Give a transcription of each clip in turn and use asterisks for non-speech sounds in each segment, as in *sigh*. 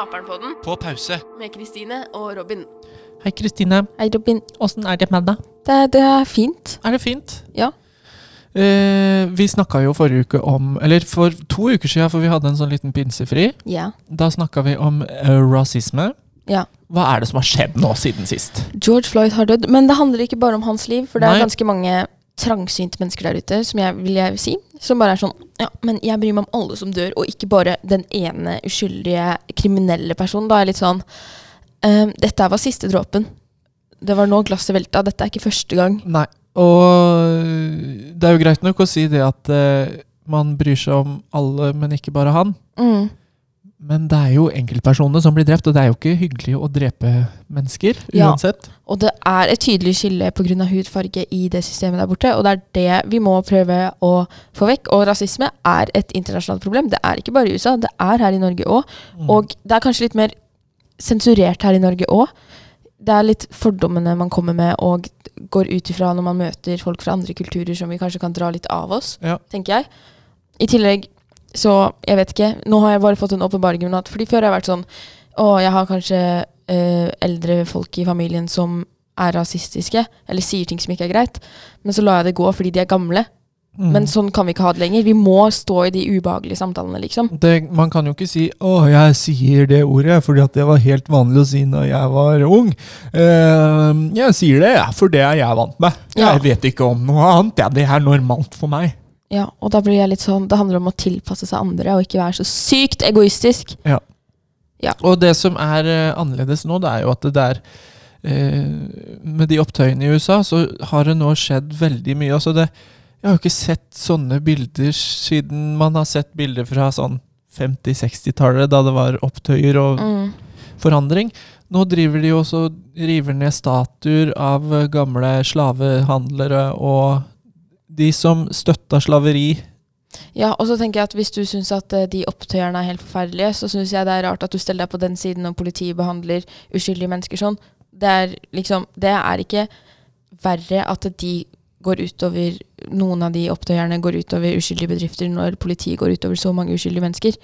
hører på Naperen-podden På pause. med Kristine og Robin. Hei, Kristine. Hei, Robin. Åssen er det med deg? Det, det er fint. Er det fint? Ja. Eh, vi snakka jo forrige uke om Eller for to uker siden, for vi hadde en sånn liten pinsefri. Ja. Da snakka vi om uh, rasisme. Ja. Hva er det som har skjedd nå siden sist? George Floyd har dødd, men det handler ikke bare om hans liv. For det er ganske mange trangsynte mennesker der ute, som jeg vil jeg si, som bare er sånn Ja, men jeg bryr meg om alle som dør, og ikke bare den ene uskyldige kriminelle personen. Da er jeg litt sånn ehm, Dette var siste dråpen. Det var nå glasset velta. Dette er ikke første gang. Nei. Og det er jo greit nok å si det at eh, man bryr seg om alle, men ikke bare han. Mm. Men det er jo enkeltpersoner som blir drept, og det er jo ikke hyggelig å drepe mennesker Ja. uansett. Og det er et tydelig skille pga. hudfarge i det systemet der borte, og det er det vi må prøve å få vekk. Og rasisme er et internasjonalt problem. Det er ikke bare i USA, det er her i Norge òg. Mm. Og det er kanskje litt mer sensurert her i Norge òg. Det er litt fordommene man kommer med og går ut ifra når man møter folk fra andre kulturer som vi kanskje kan dra litt av oss, Ja. tenker jeg. I tillegg så, jeg vet ikke, nå har jeg bare fått en åpenbaring fordi før har jeg vært sånn Å, jeg har kanskje eh, eldre folk i familien som er rasistiske, eller sier ting som ikke er greit. Men så lar jeg det gå fordi de er gamle. Mm. Men sånn kan vi ikke ha det lenger. Vi må stå i de ubehagelige samtalene, liksom. det, man kan jo ikke si 'Å, jeg sier det ordet fordi at det var helt vanlig å si når jeg var ung'. Uh, jeg sier det, for det er jeg vant med. Ja. Jeg vet ikke om noe annet. Ja, det er normalt for meg. Ja, og da blir jeg litt sånn Det handler om å tilpasse seg andre og ikke være så sykt egoistisk. Ja. Og det som er eh, annerledes nå, det er jo at det der eh, Med de opptøyene i USA, så har det nå skjedd veldig mye. Altså det, jeg har jo ikke sett sånne bilder siden man har sett bilder fra sånn 50-60-tallet, da det var opptøyer og Mm. forandring. Nå driver de jo også river ned statuer av gamle slavehandlere og de som støtta slaveri. Ja, og så tenker jeg at Hvis du syns at eh, de opptøyerne er helt forferdelige, så syns jeg det er rart at du steller deg på den siden når politiet behandler uskyldige mennesker sånn. Det er liksom Det er ikke verre at de går utover Noen av de opptøyerne går utover uskyldige bedrifter når politiet går utover så mange uskyldige mennesker.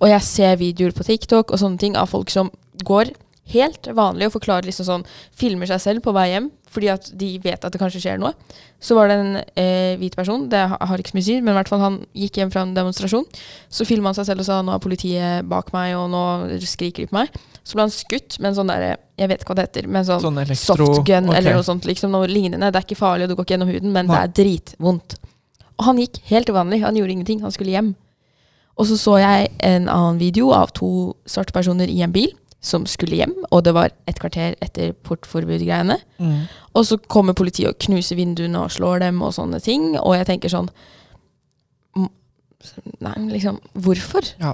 Og jeg ser videoer på TikTok og sånne ting av folk som går helt vanlig og forklarer liksom sånn Filmer seg selv på vei hjem fordi at de vet at det kanskje skjer noe. Så var det en eh, hvit person, det har ikke så mye å si, men i hvert fall han gikk hjem fra en demonstrasjon. Så filma han seg selv og sa nå er politiet bak meg, og nå skriker de på meg. Så ble han skutt med en sånn derre Jeg vet ikke hva det heter, med en sånn Sånn elektro... softgun okay. eller noe sånt. liksom Noe lignende. Det er ikke farlig, og det går ikke gjennom huden, men Nei. det er dritvondt. Og han gikk helt vanlig. Han gjorde ingenting. Han skulle hjem. Og så så jeg en annen video av to svarte personer i en bil som skulle hjem, og det var et kvarter etter portforbud-greiene. Mm. Og så kommer politiet og knuser vinduene og slår dem og sånne ting, og jeg tenker sånn Nei, liksom Hvorfor? Ja,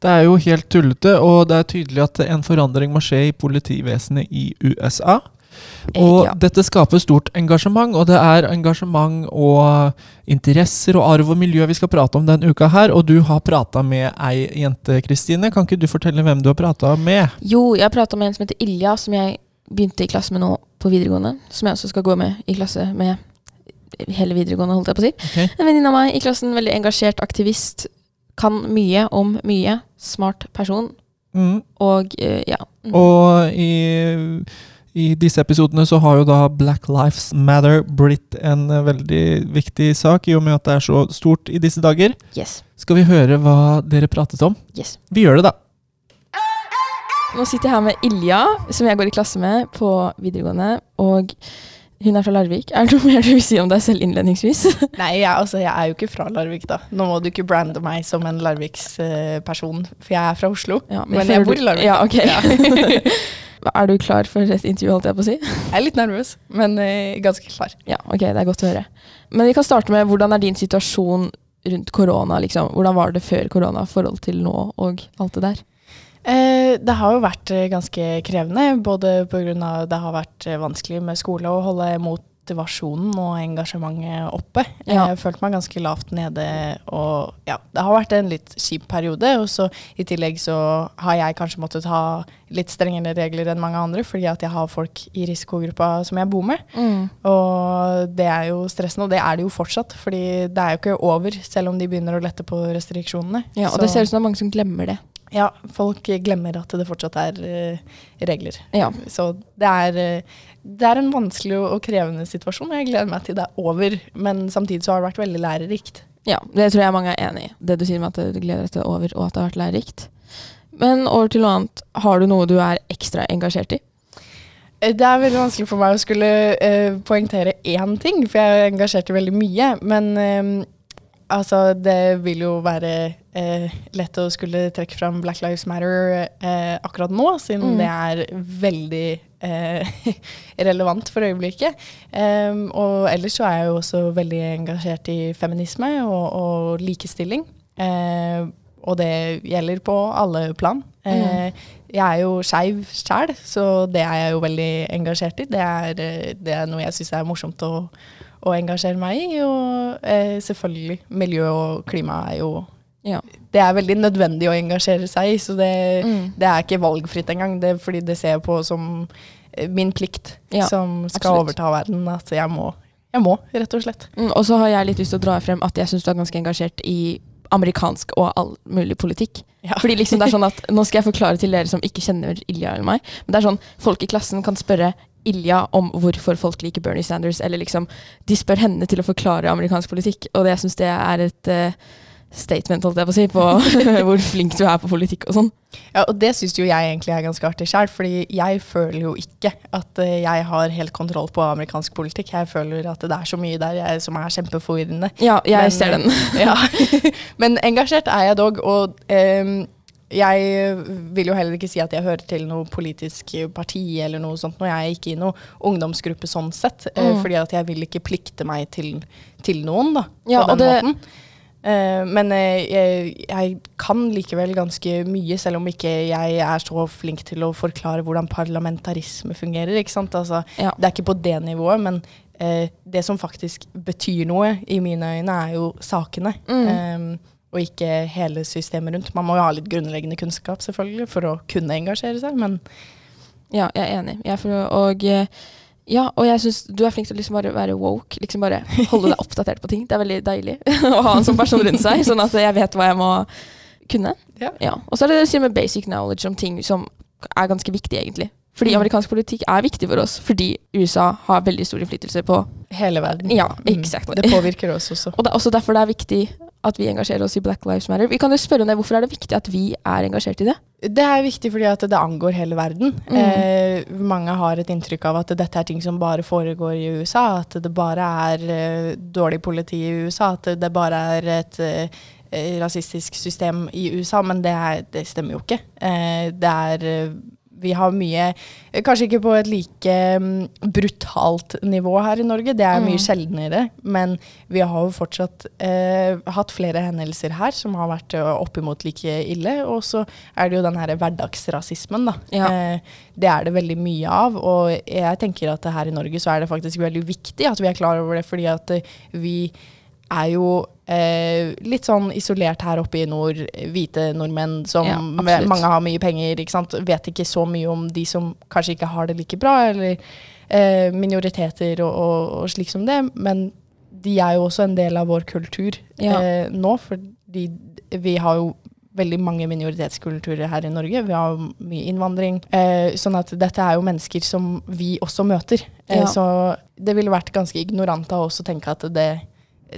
Det er jo helt tullete, og det er tydelig at en forandring må skje i politivesenet i USA. Eh, Og ja. dette skaper stort engasjement, og det er engasjement og interesser og arv og miljø vi skal prate om denne uka her. Og du har prata med ei jente, Kristine. Kan ikke du fortelle hvem du har prata med? Jo, jeg har prata med en som heter Ilja, som jeg begynte i klasse med nå på videregående. Som jeg også skal gå med i klasse med hele videregående, holdt jeg på å si. Okay. En venninne av meg i klassen, veldig engasjert aktivist. Kan mye om mye. Smart person. Mm. Og eh, ja. Mm. Og i, i disse episodene så har jo da Black Lives Matter blitt en eh, veldig viktig sak, i og med at det er så stort i disse dager. Yes. Skal vi høre hva dere pratet om? Yes. Vi gjør det, da. Nå sitter jeg her med Ilja, som jeg går i klasse med på videregående. Og hun er fra Larvik. Er det noe mer du vil si om deg selv innledningsvis? *laughs* Nei, jeg, altså, jeg er jo ikke fra Larvik, da. Nå må du ikke brande meg som en Larviks-person, for jeg er fra Oslo. Ja, Men men jeg bor i Larvik. Ja, ok. Ja. *laughs* *laughs* er du klar for et intervju, holdt jeg på å si? Jeg er litt nervøs, men eh, ganske klar. Ja, ok, det er godt å høre. Men vi kan starte med hvordan er din situasjon rundt korona? liksom? Hvordan var det før korona i forhold til nå og alt det der? Eh, det har jo vært eh, ganske krevende, både pga. det har vært eh, vanskelig med skole å holde motivasjonen og engasjementet oppe. Ja. Jeg følte meg ganske lavt nede, og ja, det har vært en litt kjip periode. Og så i tillegg så har jeg kanskje måttet ha litt strengere regler enn mange andre, fordi at jeg har folk i risikogruppa som jeg bor med. Og det er jo stressende, og det er det jo fortsatt, fordi det er jo ikke over, selv om de begynner å lette på restriksjonene. Ja, og Så- det ser ut som det er mange som glemmer det. Ja, folk glemmer at det fortsatt er uh, regler. Ja. Så det er, uh, det er en vanskelig og, og krevende situasjon. Jeg gleder meg til det er over, men samtidig så har det vært veldig lærerikt. Ja, det tror jeg mange er enig i. Det du sier med at du gleder deg til det er over, og at det har vært lærerikt. Men over til noe annet. Har du noe du er ekstra engasjert i? Eh, det er veldig vanskelig for meg å skulle uh, poengtere én ting, for jeg er engasjert i veldig mye. Men uh, altså, det vil jo være eh, lett å skulle trekke fram Black Lives Matter akkurat nå, siden mm. det er veldig *laughs* relevant for øyeblikket. Um, og ellers så er jeg jo også veldig engasjert i feminisme og, og likestilling. og det gjelder på alle plan. Mm. Jeg er jo skeiv sjæl, så det er jeg jo veldig engasjert i. Det er, eh, det er noe jeg syns er morsomt å, å, engasjere meg i. Og eh, selvfølgelig, miljø og klima er jo ja. Det er veldig nødvendig å engasjere seg i, så det, mm. det er ikke valgfritt engang. Det er fordi det ser jeg på som eh, min plikt ja, som skal absolutt. overta verden. At jeg må, jeg må rett og slett. Mm, og så har jeg litt lyst til å dra frem at jeg syns du er ganske engasjert i amerikansk og all mulig politikk. Ja. Fordi liksom det er sånn at, Nå skal jeg forklare til dere som ikke kjenner Ilja eller meg. Men det er sånn, Folk i klassen kan spørre Ilja om hvorfor folk liker Bernie Sanders. Eller liksom, de spør henne til å forklare amerikansk politikk. Og det, jeg syns det er et uh, statement holdt jeg på å si, på *laughs* hvor flink du er på politikk og sånn. Ja, og det syns jo jeg egentlig er ganske artig sjøl, fordi jeg føler jo ikke at eh, jeg har helt kontroll på amerikansk politikk. Jeg føler at det er så mye der jeg, som er kjempeforvirrende. Ja, jeg Men, ser den. ja. *laughs* *laughs* Men engasjert er jeg dog, og um, jeg vil jo heller ikke si at jeg hører til noe politisk parti eller noe sånt. Når jeg er ikke i noe ungdomsgruppe sånn sett, eh, mm. fordi at jeg vil ikke plikte meg til, til noen, da. Ja, på den det, måten. Uh, men uh, jeg, jeg, kan likevel ganske mye, selv om ikke jeg er så flink til å forklare hvordan parlamentarisme fungerer. ikke sant? Altså, ja. Det er ikke på det nivået, men uh, det som faktisk betyr noe, i mine øyne, er jo sakene. Mm. Um, og ikke hele systemet rundt. Man må jo ha litt grunnleggende kunnskap selvfølgelig for å kunne engasjere seg, men Ja, jeg er enig. Jeg for, og ja, og jeg syns du er flink til å liksom bare være woke. Liksom bare holde deg *laughs* oppdatert på ting. Det er veldig deilig *laughs* å ha en sånn person rundt seg, sånn at jeg vet hva jeg må kunne. Ja. ja. Og så er det det du sier med basic knowledge om ting som er ganske viktig, egentlig. Fordi mm. amerikansk politikk er viktig for oss, fordi USA har veldig stor innflytelse på Hele verden. Ja, exactly. Mm. Det påvirker oss også. *laughs* Og det er også derfor det er viktig at vi engasjerer oss i Black Lives Matter. Vi kan jo spørre om det, Hvorfor er det viktig at vi er engasjert i det? Det er viktig fordi at det angår hele verden. Mm. Eh, mange har et inntrykk av at dette er ting som bare foregår i USA. At det bare er eh, dårlig politi i USA. At det bare er et eh, rasistisk system i USA. Men det, er, det stemmer jo ikke. Eh, det er vi har mye Kanskje ikke på et like um, brutalt nivå her i Norge, det er mye mm. sjeldnere. Men vi har jo fortsatt eh, hatt flere hendelser her som har vært uh, oppimot like ille. Og så er det jo den her hverdagsrasismen, da. Ja. Eh, det er det veldig mye av. Og jeg tenker at her i Norge så er det faktisk veldig viktig at vi er klar over det, fordi at vi er jo eh, litt sånn isolert her oppe i nord. Hvite nordmenn som ja, mange har mye penger, ikke sant? vet ikke så mye om de som kanskje ikke har det like bra, eller eh, minoriteter og, og, og, slik som det. Men de er jo også en del av vår kultur ja. eh, nå, fordi vi har jo veldig mange minoritetskulturer her i Norge. Vi har mye innvandring. Eh, sånn at dette er jo mennesker som vi også møter. Eh, ja. Så det ville vært ganske ignorant av oss å tenke at det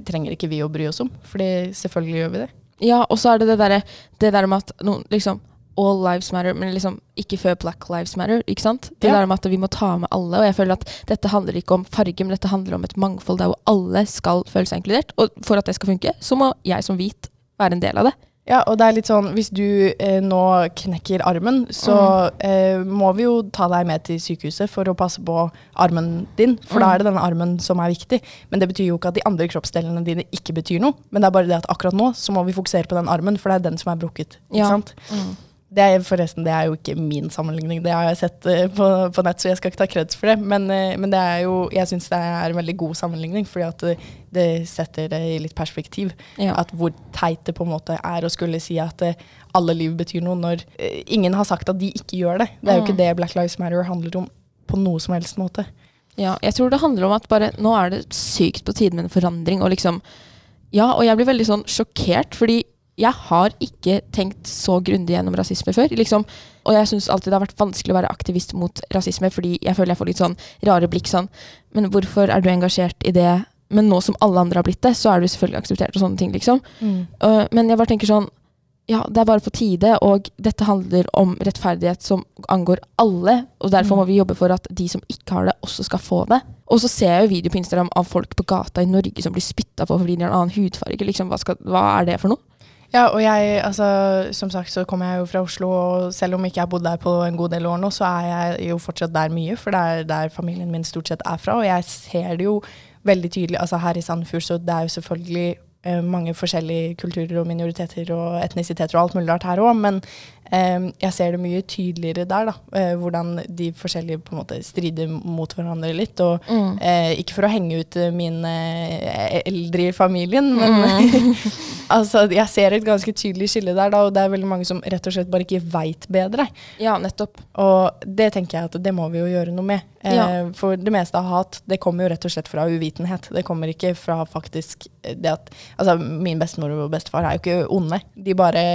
trenger ikke vi å bry oss om. Fordi selvfølgelig gjør vi det. Ja, og så er det det derre det der med at noen liksom All lives matter, men liksom ikke før Black lives matter. ikke sant? Det ja. der med at vi må ta med alle. Og jeg føler at dette handler ikke om farge, men dette handler om et mangfold der hvor alle skal føle seg inkludert. Og for at det skal funke, så må jeg som hvit være en del av det. Ja, og det er litt sånn hvis du eh, nå knekker armen, så mm. eh, må vi jo ta deg med til sykehuset for å passe på armen din. For mm. da er det denne armen som er viktig. Men det betyr jo ikke at de andre kroppsdelene dine ikke betyr noe. Men det er bare det at akkurat nå så må vi fokusere på den armen, for det er den som er brukket. Ikke ja. sant? Mm. Det er forresten, det er jo ikke min sammenligning, det har jeg sett uh, på, på, nett, så jeg skal ikke ta kreds for det. Men, uh, men det er jo, jeg syns det er en veldig god sammenligning, fordi at uh, det setter det i litt perspektiv. Ja. At hvor teit det på en måte er å skulle si at alle liv betyr noe, når ingen har sagt at de ikke gjør det. Det er jo ikke mm. det Black Lives Matter handler om på noe som helst måte. Ja, jeg tror det handler om at bare nå er det sykt på tide med en forandring, og liksom Ja, og jeg blir veldig sånn sjokkert, fordi jeg har ikke tenkt så grundig gjennom rasisme før. Liksom. Og jeg syns alltid det har vært vanskelig å være aktivist mot rasisme, fordi jeg føler jeg får litt sånn rare blikk sånn Men hvorfor er du engasjert i det? Men nå som alle andre har blitt det, så er du selvfølgelig akseptert og sånne ting, liksom. Mm. Uh, men jeg bare tenker sånn ja, det er bare på tide, og dette handler om rettferdighet som angår alle. Og derfor må mm. vi jobbe for at de som ikke har det, også skal få det. Og så ser jeg jo video på Instagram av folk på gata i Norge som blir spytta på fordi de har en annen hudfarge. Liksom, hva, skal, hva er det for noe? Ja, og jeg, altså, som sagt så kommer jeg jo fra Oslo, og selv om ikke jeg har bodd der på en god del år nå, så er jeg jo fortsatt der mye, for det er der familien min stort sett er fra. Og jeg ser det jo veldig tydelig. altså Her i Sandefjord så det er jo selvfølgelig mange forskjellige kulturer og minoriteter og etnisiteter og alt mulig rart her òg, men eh, jeg ser det mye tydeligere der, da. Eh, hvordan de forskjellige på en måte strider mot hverandre litt. Og mm. ikke for å henge ut min eldre i familien, men mm. *laughs* altså, jeg ser et ganske tydelig skille der, da, og det er veldig mange som rett og slett bare ikke veit bedre. Ja, nettopp. Og det tenker jeg at det må vi jo gjøre noe med. Eh, ja. for det meste av hat, det kommer jo rett og slett fra uvitenhet. Det kommer ikke fra faktisk det at Altså, min bestemor og bestefar er jo ikke onde. De bare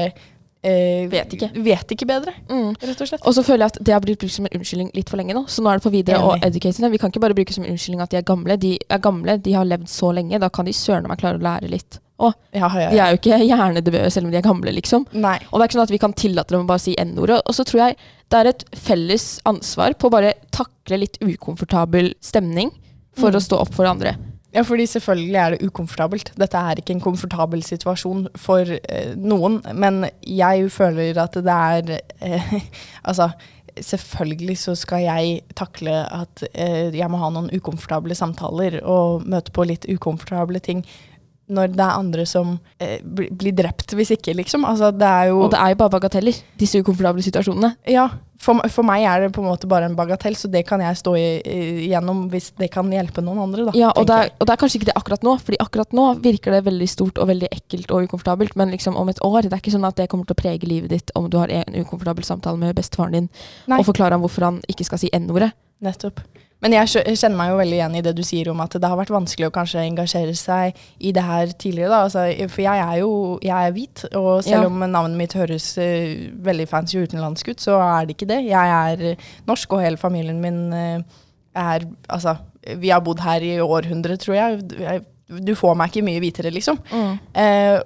Eh, vet ikke. Vet ikke bedre, mm. rett og slett. Og så føler jeg at det har blitt brukt som en unnskyldning litt for lenge nå. Så nå er det på videre og educate Vi kan ikke bare bruke som en unnskyldning at de er gamle. De er gamle, de har levd så lenge. Da kan de søren meg klare å lære litt. Og ja, ja, ja. de er jo ikke hjernedøde selv om de er gamle, liksom. Nei. Og det er ikke sånn at vi kan tillate dem å bare si n-ordet. Og så tror jeg det er et felles ansvar på å bare takle litt ukomfortabel stemning for mm. å stå opp for andre. Ja, fordi selvfølgelig er det ukomfortabelt. Dette er ikke en komfortabel situasjon for eh, noen. Men jeg føler at det er eh, *laughs* Altså, selvfølgelig så skal jeg takle at eh, jeg må ha noen ukomfortable samtaler og møte på litt ukomfortable ting når det er andre som eh, blir drept, hvis ikke, liksom. Altså, det er jo Og det er jo bare bagateller, disse ukomfortable situasjonene. Ja. For, for, meg er det på en måte bare en bagatell, så det kan jeg stå igjennom hvis det kan hjelpe noen andre. Da, ja, og det, er, og det, er, kanskje ikke det akkurat nå, Fordi akkurat nå virker det veldig stort og veldig ekkelt og ukomfortabelt, men liksom om et år Det er ikke sånn at det kommer til å prege livet ditt om du har en ukomfortabel samtale med bestefaren din Nei. og forklare ham hvorfor han ikke skal si n-ordet. Nettopp. Men jeg kjenner meg jo veldig igjen i det du sier om at det har vært vanskelig å kanskje engasjere seg i det her tidligere. da. Altså, for jeg er jo jeg er hvit, og selv ja. om navnet mitt høres uh, veldig fancy utenlandsk ut, så er det ikke det. Jeg er uh, norsk, og hele familien min uh, er Altså, vi har bodd her i århundrer, tror jeg du får meg ikke mye hvitere, liksom. Mm.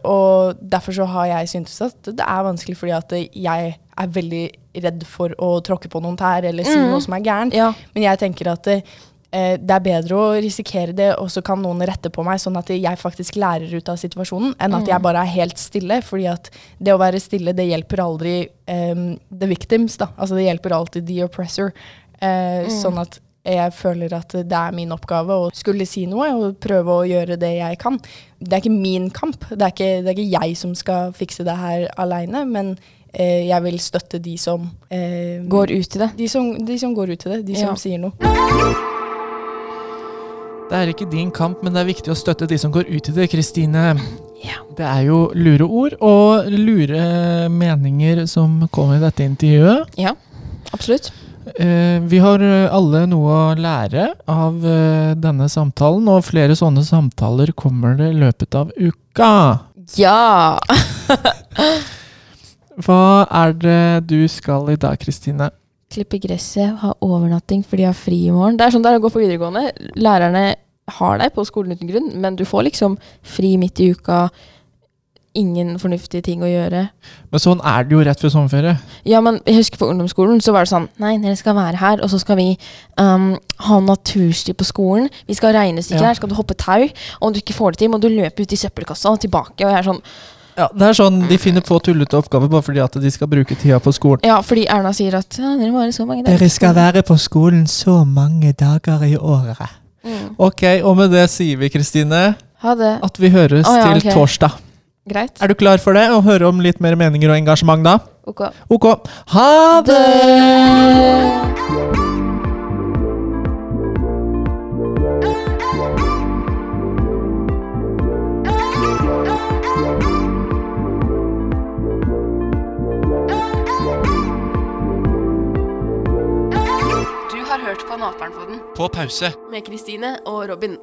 og derfor så har jeg syntes at det er vanskelig, fordi at jeg er veldig redd for å tråkke på noen tær eller si mm. noe som er gærent. Ja. Men jeg tenker at eh, det er bedre å risikere det, og så kan noen rette på meg, sånn at jeg faktisk lærer ut av situasjonen, enn at mm. jeg bare er helt stille. fordi at det å være stille, det hjelper aldri um, the victims, da. Altså det hjelper alltid the oppressor. Eh, mm. Sånn at jeg føler at det er min oppgave å skulle si noe og prøve å gjøre det jeg kan. Det er ikke min kamp. Det er ikke, det er ikke jeg som skal fikse det her aleine, men eh, jeg vil støtte de som eh, Går ut i det? De som, de som, går ut i det. De ja. som sier noe. Det er ikke din kamp, men det er viktig å støtte de som går ut i det, Kristine. Ja. Det er jo lure ord og lure meninger som kommer i dette intervjuet. Ja, absolutt. Eh, vi har alle noe å lære av eh, denne samtalen, og flere sånne samtaler kommer det i løpet av uka. Ja! *laughs* *laughs* Hva er det du skal i dag, Kristine? Klippe gresset, ha overnatting fordi jeg har fri i morgen. Det er sånn det er å gå på videregående. Lærerne har deg på skolen uten grunn, men du får liksom fri midt i uka. Ingen fornuftige ting å gjøre. Men sånn er det jo rett før sommerferie. Ja, men jeg husker på ungdomsskolen så var det sånn Nei, dere skal være her, og så skal vi um, ha natursti på skolen. Vi skal ha regnestykker ja. her, skal du hoppe tau. Og om du ikke får det til, må du løpe ut i søppelkassa og tilbake. Og jeg er sånn ja, det er sånn De finner på tullete oppgaver bare fordi at de skal bruke tida på skolen. Ja, fordi Erna sier at ja, dere, må være så mange dager. dere skal være på skolen så mange dager i året. Mm. Ok, og med det sier vi, Kristine, at vi høres oh, ja, til okay. torsdag. Greit. Er du klar for det? Å høre om litt mer meninger og engasjement da? Ok. Ok. Ha det! Pause. Med Kristine og Robin.